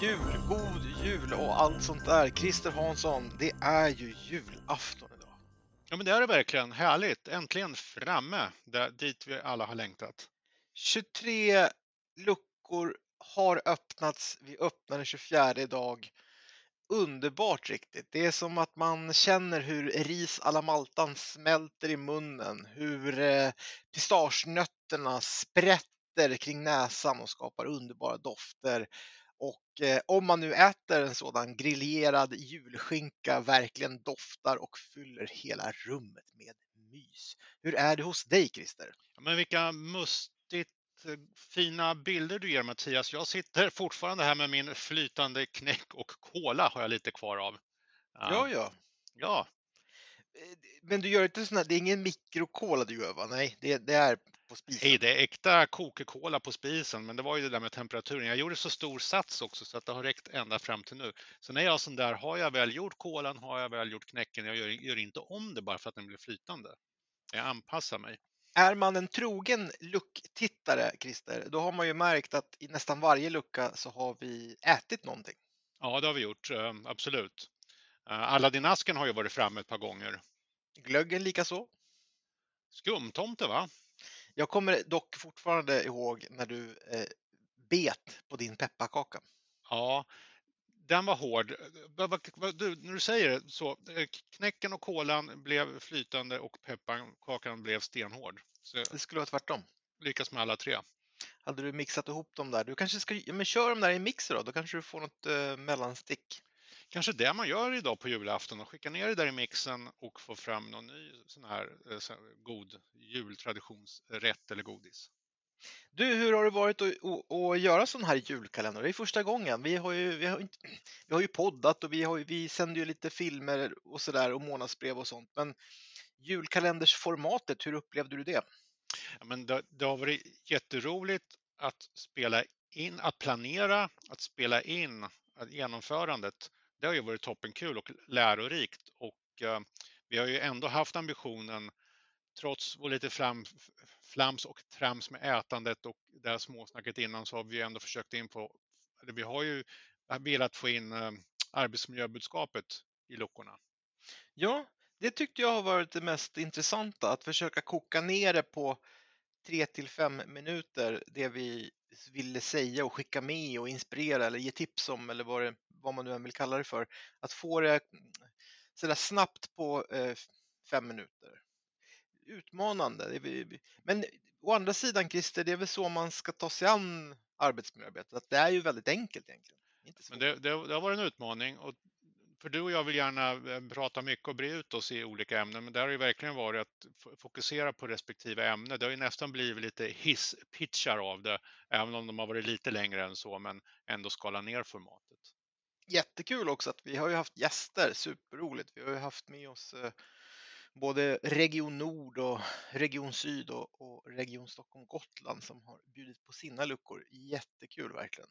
jul, god jul och allt sånt där. Christer Hansson, det är ju julafton idag. Ja, men det är det verkligen. Härligt. Äntligen framme där, dit vi alla har längtat. 23 luckor har öppnats. Vi öppnar den 24 idag. Underbart riktigt. Det är som att man känner hur ris alla maltan smälter i munnen, hur eh, pistagenötterna sprätter kring näsan och skapar underbara dofter. Och eh, om man nu äter en sådan grillerad julskinka verkligen doftar och fyller hela rummet med mys. Hur är det hos dig Christer? Ja, men vilka mustigt eh, fina bilder du ger Mattias. Jag sitter fortfarande här med min flytande knäck och kola har jag lite kvar av. Ja, ja. Ja, Eh, Men du gör inte sån här, det är ingen mikrokola du gör va? Nej, det, det är på spisen. hej, det är äkta Coca-Cola på spisen, men det var ju det där med temperaturen. Jag gjorde så stor sats också så att det har räckt ända fram till nu. Så när jag sån där, har jag väl gjort kolan, har jag väl gjort knäcken, jag gör, gör inte om det bara för att den blir flytande. Jag anpassar mig. Är man en trogen lucktittare, Christer, då har man ju märkt att i nästan varje lucka så har vi ätit någonting. Ja, det har vi gjort, eh, absolut. Eh, Aladdin-asken har ju varit framme ett par gånger. Glöggen likaså. Skumtomte, va? Jag kommer dock fortfarande ihåg när du eh, bet på din pepparkaka. Ja, den var hård. Du, när du säger det så, eh, knäcken och kolan blev flytande och pepparkakan blev stenhård. Så Det skulle vara tvärtom. lyckas med alla tre. Hade du mixat ihop dem där? Du kanske ska, men kör dem där i mixer då, då kanske du får något eh, mellanstick. Kanske det man gör idag på julafton och skickar ner det där i mixen och får fram någon ny sån här, eh, sån här god jultraditionsrätt eller godis. Du, hur har det varit att, att, att göra sån här julkalender? Det är första gången. Vi har ju, vi har, inte- vi har ju poddat och vi, har, vi sänder ju lite filmer och sådär och månadsbrev och sånt. Men julkalendersformatet, hur upplevde du det? Ja, men det, det har varit jätteroligt att spela in, att planera, att spela in att genomförandet. Det har ju varit toppenkul och lärorikt och eh, vi har ju ändå haft ambitionen, trots vår lite flam, flams och trams med ätandet och det här småsnacket innan, så har vi ändå försökt in på, eller vi har ju velat få in eh, arbetsmiljöbudskapet i luckorna. Ja, det tyckte jag har varit det mest intressanta, att försöka koka ner det på tre till fem minuter, det vi ville säga och skicka med och inspirera eller ge tips om eller vad, det, vad man nu än vill kalla det för. Att få det sådär snabbt på eh, fem minuter. Utmanande. Men å andra sidan Christer, det är väl så man ska ta sig an arbetsmiljöarbetet, att det är ju väldigt enkelt egentligen. Men det, det, det har varit en utmaning. Och för du och jag vill gärna eh, prata mycket och bre ut oss i olika ämnen, men det har ju verkligen varit att fokusera på respektive ämne. Det har ju nästan blivit lite hisspitchar av det, även om de har varit lite längre än så, men ändå skala ner formatet. Jättekul också att vi har ju haft gäster, superroligt. Vi har ju haft med oss eh, både Region Nord och Region Syd och, och Region Stockholm Gotland som har bjudit på sina luckor. Jättekul verkligen.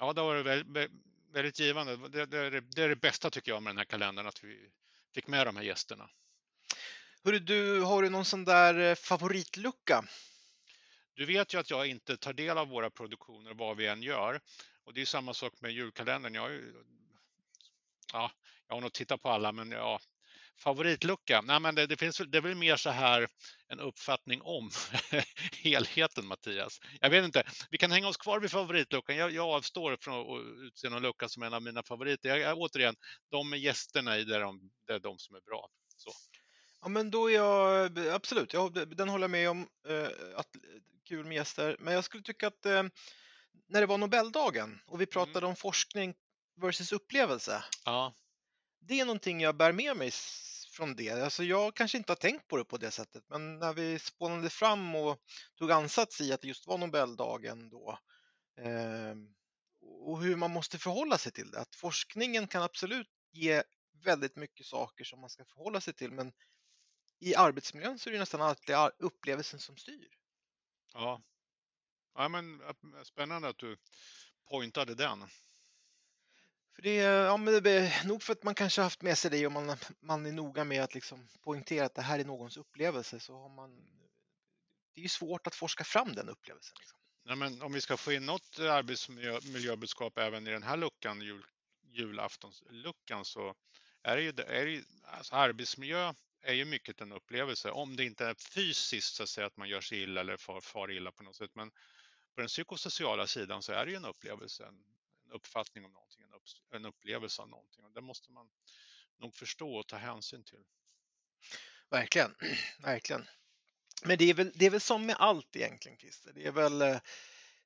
Ja, det har varit vä- vä- väldigt givande. Det, det, är det, det är det bästa tycker jag med den här kalendern, att vi fick med de här gästerna. Hörru du, har du någon sån där eh, favoritlucka? Du vet ju att jag inte tar del av våra produktioner vad vi än gör. Och det är samma sak med julkalendern. Jag, har ju- ja, jag har nog tittat på alla, men ja, favoritlucka? Nej, men det, det, finns, det är väl mer så här en uppfattning om helheten, Mattias. Jag vet inte, vi kan hänga oss kvar vid favoritluckan. Jag, jag avstår från att utse någon lucka som en av mina favoriter. Jag, jag, återigen, de med gästerna i, det är de, det är de som är bra. Så. Ja, men då är jag absolut, jag, den håller jag med om. Eh, att, kul med gäster. Men jag skulle tycka att eh, när det var Nobeldagen och vi pratade om forskning versus upplevelse. Ja, det är någonting jag bär med mig från det. Alltså jag kanske inte har tänkt på det på det sättet, men när vi spånade fram och tog ansats i att det just var Nobeldagen då eh, och hur man måste förhålla sig till det. Att forskningen kan absolut ge väldigt mycket saker som man ska förhålla sig till, men i arbetsmiljön så är det nästan alltid upplevelsen som styr. ja. Ja men, spännande att du pointade den. För det, är- ja, men det är nog för att man kanske haft med sig det och man, man är noga med att liksom poängtera att det här är någons upplevelse så har man det är ju svårt att forska fram den upplevelsen. Liksom. Ja, men om vi ska få in något arbetsmiljöbudskap även i den här luckan, jul, julaftonsluckan, så är det ju, är det ju alltså arbetsmiljö är ju mycket en upplevelse, om det inte är fysiskt så att säga att man gör sig illa eller far, far illa på något sätt. Men på den psykosociala sidan så är det ju en upplevelse, en, en uppfattning om någonting, en, upp, en upplevelse av någonting. Och det måste man nog förstå och ta hänsyn till. Verkligen, verkligen. Men det är väl, det är väl som med allt egentligen, Christer. Det är väl, eh,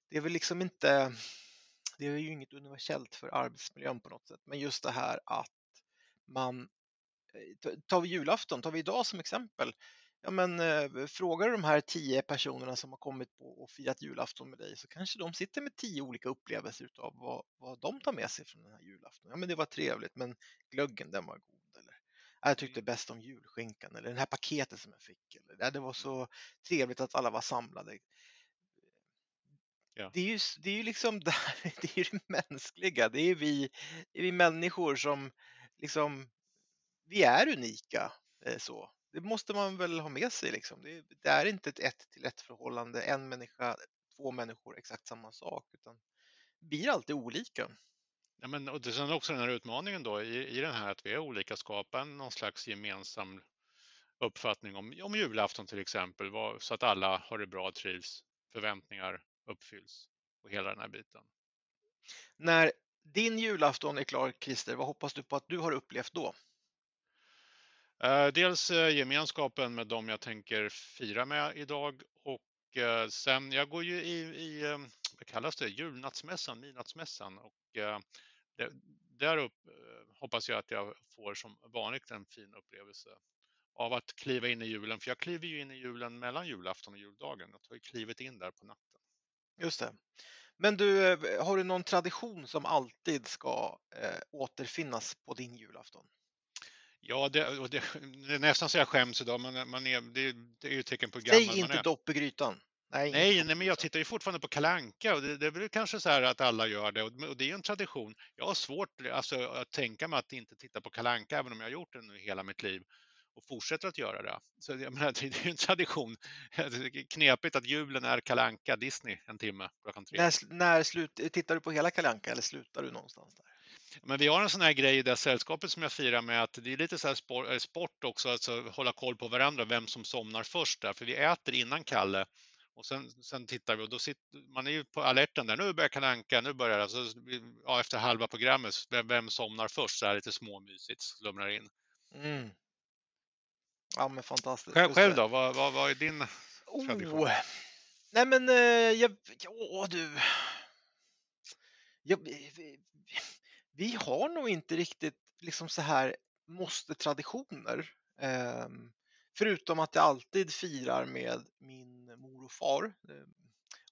det är väl liksom inte, det är ju inget universellt för arbetsmiljön på något sätt, men just det här att man eh, Tar vi julafton, tar vi idag som exempel, ja men eh, frågar du de här tio personerna som har kommit på och firat julafton med dig så kanske de sitter med tio olika upplevelser av vad, vad de tar med sig från den här julafton. Ja men det var trevligt men glöggen den var god jag tyckte mm. bäst om julskinkan eller det här paketet som jag fick. Eller, det var mm. så trevligt att alla var samlade. Ja. Det, är ju, det är ju liksom det, det, är det mänskliga. Det är vi, det är vi människor som liksom, vi är unika. Eh, så. Det måste man väl ha med sig. Liksom. Det, det är inte ett ett till ett förhållande, en människa, två människor, exakt samma sak. Utan det blir alltid olika. Ja, men, och sen också den här utmaningen då i, i den här att vi är olika, skapa någon slags gemensam uppfattning om, om julafton till exempel, vad, så att alla har det bra, trivs, förväntningar uppfylls och hela den här biten. När din julafton är klar, Christer, vad hoppas du på att du har upplevt då? Eh, dels eh, gemenskapen med dem jag tänker fira med idag och eh, sen, jag går ju i, i vad kallas det, julnattsmässan, midnattsmässan och där upp, hoppas jag att jag får som vanligt en fin upplevelse av att kliva in i julen. För jag kliver ju in i julen mellan julafton och juldagen. Jag tar ju klivet in där på natten. Just det. Men du, har du någon tradition som alltid ska eh, återfinnas på din julafton? Ja, det, det, det är nästan så jag skäms idag, men man är, det, det är ju ett tecken på gammal Säg inte dopp i grytan. Nej, nej, nej, men jag tittar ju fortfarande på Kalanka och det, det är väl kanske så här att alla gör det och det är en tradition. Jag har svårt alltså, att tänka mig att inte titta på Kalanka även om jag har gjort det nu hela mitt liv och fortsätter att göra det. Så jag menar, det är en tradition. Knepigt att julen är Kalanka Disney en timme klockan tre. När, när slut, tittar du på hela Kalanka eller slutar du någonstans där? Men vi har en sån här grej i det sällskapet som jag firar med att det är lite så här sport, eh, sport också, alltså hålla koll på varandra, vem som somnar först där, för vi äter innan Kalle och sen, sen tittar vi och då sitter man är ju på alerten där. Nu börjar Kalanka, nu börjar det. Alltså, ja, efter halva programmet, vem, vem somnar först? Så här lite småmysigt, slumrar in. Mm. Ja, men fantastiskt. Själv, själv då? Vad, vad, vad är din oh. tradition? Nej, men eh, jag, ja du. Jag, vi, har nog inte riktigt liksom så här måste traditioner. Um, Förutom att jag alltid firar med min mor och far. Eh,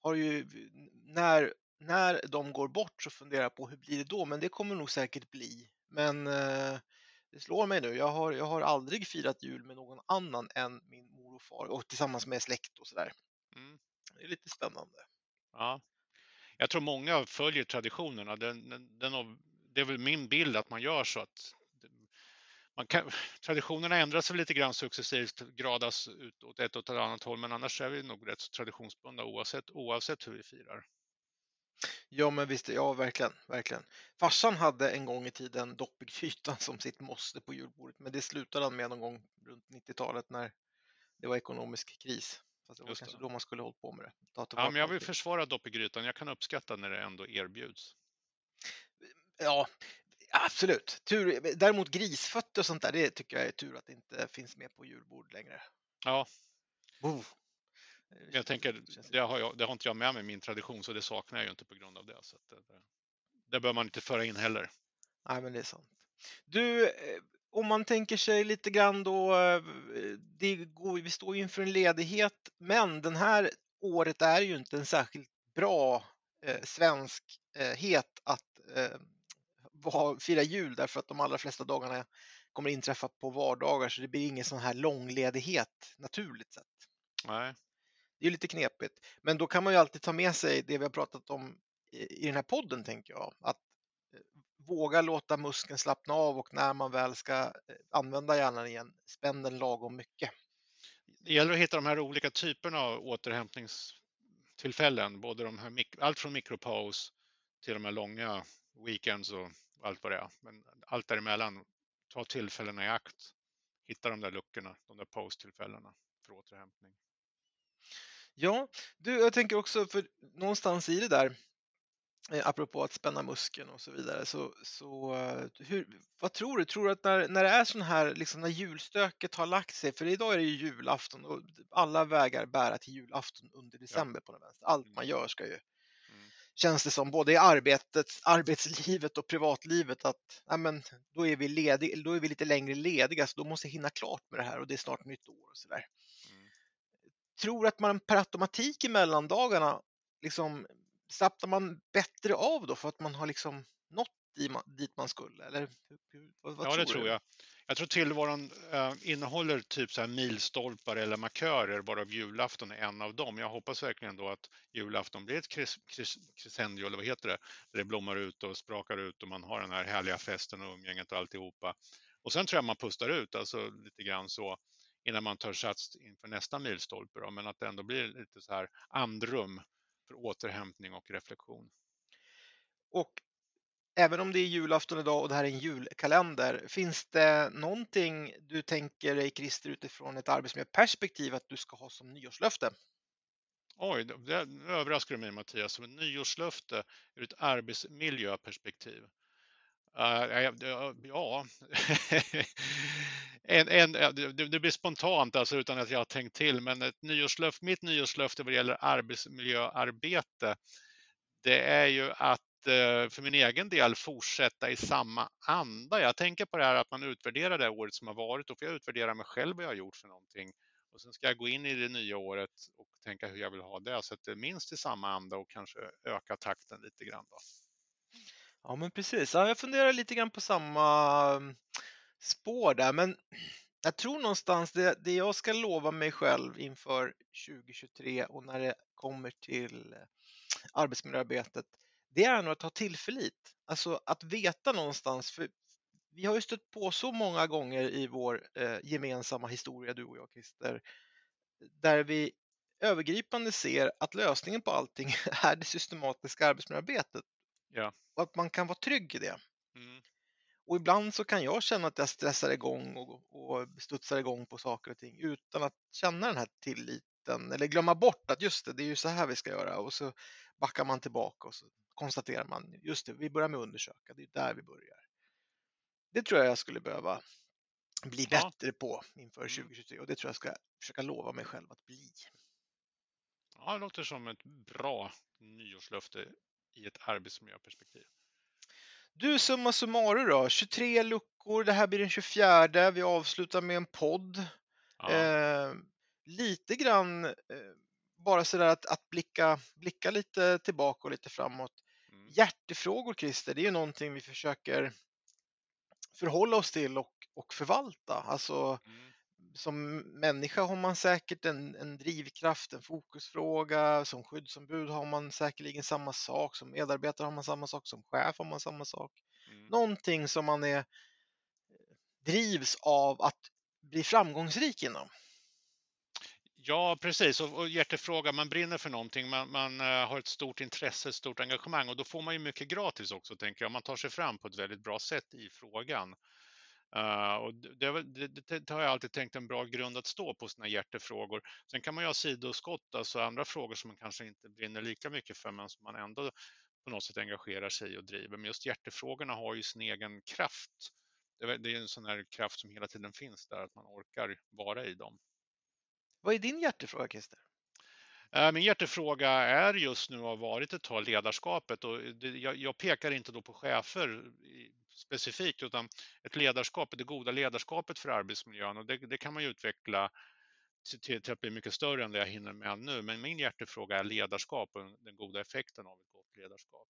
har ju, när, när de går bort så funderar jag på hur blir det då? Men det kommer nog säkert bli. Men eh, det slår mig nu. Jag har, jag har aldrig firat jul med någon annan än min mor och far och tillsammans med släkt och sådär. Mm. Det är lite spännande. Ja. Jag tror många följer traditionerna. Den, den, den, det är väl min bild att man gör så att man kan, traditionerna ändras sig lite grann successivt, gradas ut åt ett och ett annat håll, men annars är vi nog rätt så traditionsbundna oavsett, oavsett hur vi firar. Ja, men visst, ja verkligen, verkligen. Farsan hade en gång i tiden dopp i grytan som sitt måste på julbordet, men det slutade han med någon gång runt 90-talet när det var ekonomisk kris. Fast det var Just kanske det. då man skulle hållit på med det. ja, men jag vill försvara dopp i grytan. Jag kan uppskatta när det ändå erbjuds. Ja, Absolut. Tur, däremot grisfötter och sånt där, det tycker jag är tur att det inte finns med på julbord längre. Ja. Oh. Jag tänker, det har, jag, det har inte jag med mig min tradition så det saknar jag ju inte på grund av det. Så det, det, bör man inte föra in heller. Nej, men det är sant. Du, eh, om man tänker sig lite grann då, eh, det går, vi står inför en ledighet, men den här året är ju inte en särskilt bra eh, svenskhet att eh, fira jul därför att de allra flesta dagarna kommer inträffa på vardagar så det blir ingen sån här långledighet naturligt sett. Nej. Det är lite knepigt, men då kan man ju alltid ta med sig det vi har pratat om i den här podden tänker jag. Att eh, våga låta muskeln slappna av och när man väl ska eh, använda hjärnan igen, spänn den lagom mycket. Det gäller att hitta de här olika typerna av återhämtnings tillfällen, både de här, allt från mikropause till de här långa weekends och allt vad det är. Men allt däremellan, ta tillfällena i akt. Hitta de där luckorna, de där post-tillfällena för återhämtning. Ja, du, jag tänker också, för någonstans i det där, eh, apropå att spänna muskeln och så vidare, så, så eh, hur, vad tror du? Tror du att när, när det är sån här, liksom när julstöket har lagt sig, för idag är det ju julafton och alla vägar bära till julafton under december ja. på den vänster. Allt man mm. gör ska ju. Känns det som, både i arbetet, arbetslivet och privatlivet, att ja, men, då, är vi ledig, då är vi lite längre lediga, så då måste jag hinna klart med det här och det är snart nytt år och sådär tror att man per automatik i mellandagarna liksom slappnar man bättre av då för att man har liksom nått dit man skulle? Eller vad, vad ja, tror det du? tror jag. Jag tror tillvaron eh, innehåller typ så här milstolpar eller markörer, varav julafton är en av dem. Jag hoppas verkligen då att julafton blir ett crescendio, eller vad heter det, där det blommar ut och sprakar ut och man har den här härliga festen och umgänget och alltihopa. Och sen tror jag man pustar ut, alltså lite grann så innan man tar sats inför nästa milstolpe. Då, men att det ändå blir lite så här andrum för återhämtning och reflektion. Och även om det är julafton idag och det här är en julkalender, finns det någonting du tänker dig Christer utifrån ett arbetsmiljöperspektiv att du ska ha som nyårslöfte? Oj, det överraskar mig Mattias. Som ett nyårslöfte ur ett arbetsmiljöperspektiv. Uh, ja, en, en, det, det, blir spontant alltså utan att jag har tänkt till, men ett nyårslöfte, mitt nyårslöfte vad gäller arbetsmiljöarbete, det är ju att Eh, för min egen del fortsätta i samma anda. Jag tänker på det här att man utvärderar det året som har varit och får jag utvärdera mig själv vad jag har gjort för någonting. Och sen ska jag gå in i det nya året och tänka hur jag vill ha det, så att det är minst i samma anda och kanske öka takten lite grann. Då. Ja, men precis. Ja, jag funderar lite grann på samma mm, spår där, men jag tror någonstans det, det jag ska lova mig själv inför 2023 och när det kommer till eh, arbetsmiljöarbetet, det är nog att ha tillförlit. Alltså att veta någonstans, för vi har ju stött på så många gånger i vår eh, gemensamma historia, du och jag Christer, där vi övergripande ser att lösningen på allting är det systematiska arbetsmiljöarbetet. Ja. Och att man kan vara trygg i det. Mm. Och ibland så kan jag känna att jag stressar igång och, och studsar igång på saker och ting utan att känna den här tilliten eller glömma bort att just det, det är ju så här vi ska göra och så backar man tillbaka och så konstaterar man just det, vi börjar med att undersöka, det är där vi börjar. Det tror jag jag skulle behöva bli ja. bättre på inför 2023 mm. och det tror jag ska försöka lova mig själv att bli. Ja, det låter som ett bra nyårslöfte i ett arbetsmiljöperspektiv. Du, summa summarum då, 23 luckor, det här blir den 24, vi avslutar med en podd. Ja. Eh, lite grann eh, bara sådär att, att blicka, blicka lite tillbaka och lite framåt. Hjärtefrågor Christer, det är ju någonting vi försöker förhålla oss till och, och förvalta. Alltså, mm som människa har man säkert en, en drivkraft, en fokusfråga. Som skyddsombud har man säkerligen samma sak. Som medarbetare har man samma sak. Som chef har man samma sak. Mm. Någonting som man är, drivs av att bli framgångsrik inom. Ja, precis. Och, och hjärtefråga, man brinner för någonting, man, man uh, har ett stort intresse, ett stort engagemang och då får man ju mycket gratis också, tänker jag. Man tar sig fram på ett väldigt bra sätt i frågan. Uh, och det, det, det, har jag alltid tänkt en bra grund att stå på sina hjärtefrågor. Sen kan man ju ha sidoskott, alltså andra frågor som man kanske inte brinner lika mycket för men som man ändå på något sätt engagerar sig i och driver. Men just hjärtefrågorna har ju sin egen kraft. Det är en sån här kraft som hela tiden finns där, att man orkar vara i dem. Vad är din hjärtefråga, Christer? Eh, min hjärtefråga är just nu och har varit ett tag ledarskapet och jag pekar inte då på chefer specifikt utan ett ledarskap, det goda ledarskapet för arbetsmiljön och det, det kan man ju utveckla till, till, att bli mycket större än det jag hinner med nu. Men min hjärtefråga är ledarskap och den goda effekten av ett gott ledarskap.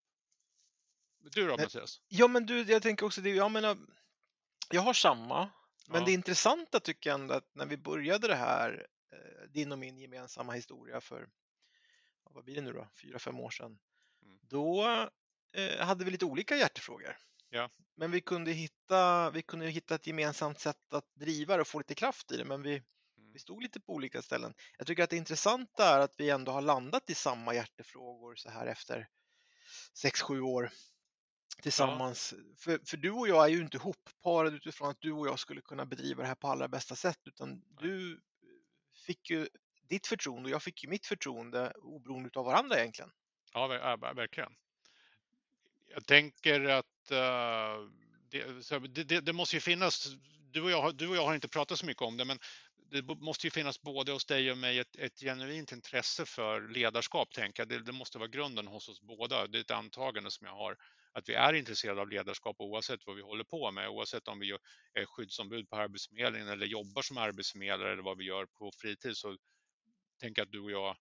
Du då Mattias? Ja men du, jag tänker också det, jag menar, jag har samma, men ja. det intressanta tycker jag ändå att när vi började det här, din och min gemensamma historia för, vad blir det nu då, fyra, fem år sedan, mm. då eh, hade vi lite olika hjärtefrågor. Ja. Men vi kunde, hitta, vi kunde hitta ett gemensamt sätt att driva det och få lite kraft i det. Men vi, mm. Vi stod lite på olika ställen. Jag tycker att det intressanta är att vi ändå har landat i samma hjärtefrågor så här efter sex sju år tillsammans. Ja. För, för du och jag är ju inte hopparade utifrån att du och jag skulle kunna bedriva det här på allra bästa sätt, utan du fick ju ditt förtroende och jag fick ju mitt förtroende oberoende av varandra egentligen. Ja, verkligen. Jag tänker att uh, det, det, det, måste ju finnas, du och, jag, du och jag har inte pratat så mycket om det, men det måste ju finnas både hos dig och mig ett, ett genuint intresse för ledarskap, tänker jag. Det, det, måste vara grunden hos oss båda. Det är ett antagande som jag har, att vi är intresserade av ledarskap oavsett vad vi håller på med, oavsett om vi är skyddsombud på Arbetsförmedlingen eller jobbar som arbetsförmedlare eller vad vi gör på fritid, så tänker jag att du och jag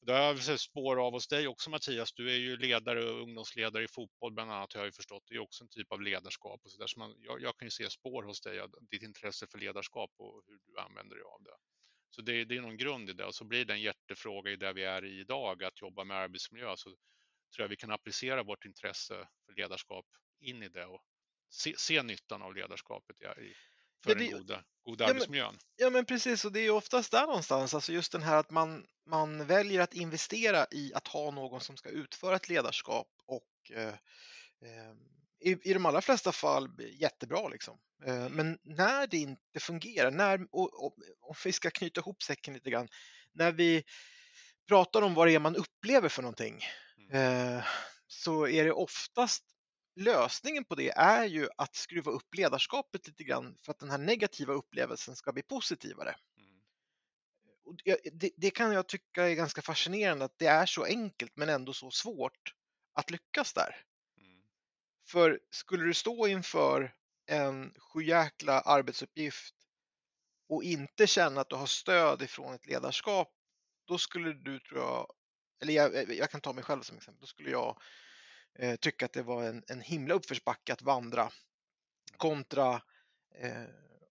det har jag sett spår av hos dig också Mattias. Du är ju ledare och ungdomsledare i fotboll bland annat har jag ju förstått. Det är också en typ av ledarskap och så där. Så man, jag, jag, kan ju se spår hos dig, ditt intresse för ledarskap och hur du använder dig av det. Så det, det är någon grund i det och så blir det en hjärtefråga i det vi är i idag, att jobba med arbetsmiljö. Så tror jag vi kan applicera vårt intresse för ledarskap in i det och se, se nyttan av ledarskapet i, för ja, det, den goda, goda ja, arbetsmiljön. Men, ja men precis och det är oftast där någonstans, alltså just den här att man, man väljer att investera i att ha någon som ska utföra ett ledarskap och eh, eh i, i de allra flesta fall jättebra liksom. Eh. Men när det inte fungerar, när, och, och, om vi ska knyta ihop säcken lite grann, när vi pratar om vad det är man upplever för någonting. Eh, så är det oftast lösningen på det är ju att skruva upp ledarskapet lite grann för att den här negativa upplevelsen ska bli positivare. Mm. Och det, det, kan jag tycka är ganska fascinerande att det är så enkelt men ändå så svårt att lyckas där. Mm. För skulle du stå inför en sjujäkla arbetsuppgift och inte känna att du har stöd ifrån ett ledarskap, då skulle du tror jag, eller jag, jag kan ta mig själv som exempel, då skulle jag eh, tycka att det var en, en himla uppförsbacke att vandra kontra eh,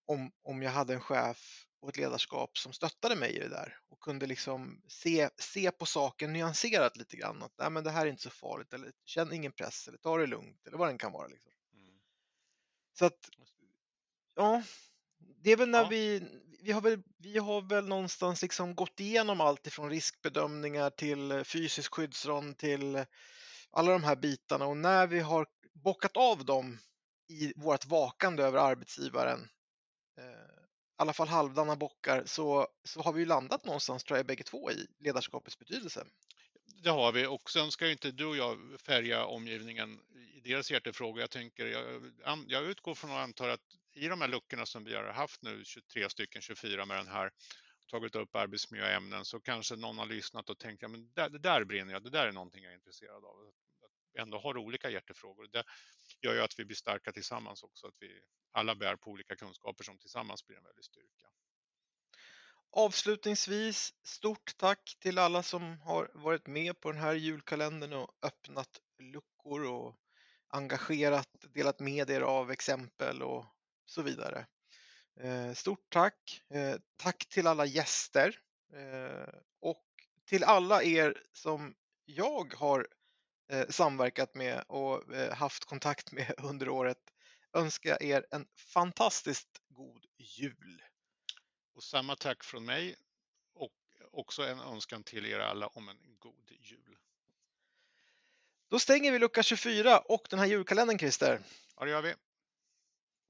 om, om jag hade en chef och ett ledarskap som stöttade mig i det där och kunde liksom se, se på saken nyanserat lite grann. Att Nej, men det här är inte så farligt eller känn ingen press eller ta det lugnt eller vad det kan vara. Liksom. Mm. Så att, ja, det är väl när ja. vi, vi har väl, vi har väl någonstans liksom gått igenom allt ifrån riskbedömningar till eh, fysisk skyddsrond till eh, alla de här bitarna och när vi har bockat av dem i vårt vakande över arbetsgivaren, eh, i alla fall halvdana bockar, så, så har vi landat någonstans tror jag bägge två i ledarskapets betydelse. Det har vi och sen ska ju inte du och jag färga omgivningen i deras hjärtefrågor. Jag, tänker, jag, jag utgår från och antar att i de här luckorna som vi har haft nu, 23 stycken, 24 med den här, tagit upp arbetsmiljöämnen så kanske någon har lyssnat och tänkt, ja men det, det där brinner jag, det där är någonting jag är intresserad av. Att ändå har olika hjärtefrågor. Det gör ju att vi blir starka tillsammans också, att vi alla bär på olika kunskaper som tillsammans blir en väldig styrka. Avslutningsvis, stort tack till alla som har varit med på den här julkalendern och öppnat luckor och engagerat, delat med er av exempel och så vidare. Eh, stort tack! Eh, tack till alla gäster eh, och till alla er som jag har samverkat med och haft kontakt med under året önskar er en fantastiskt god jul. Och samma tack från mig och också en önskan till er alla om en god jul. Då stänger vi lucka 24 och den här julkalendern Christer. Ja, det gör vi.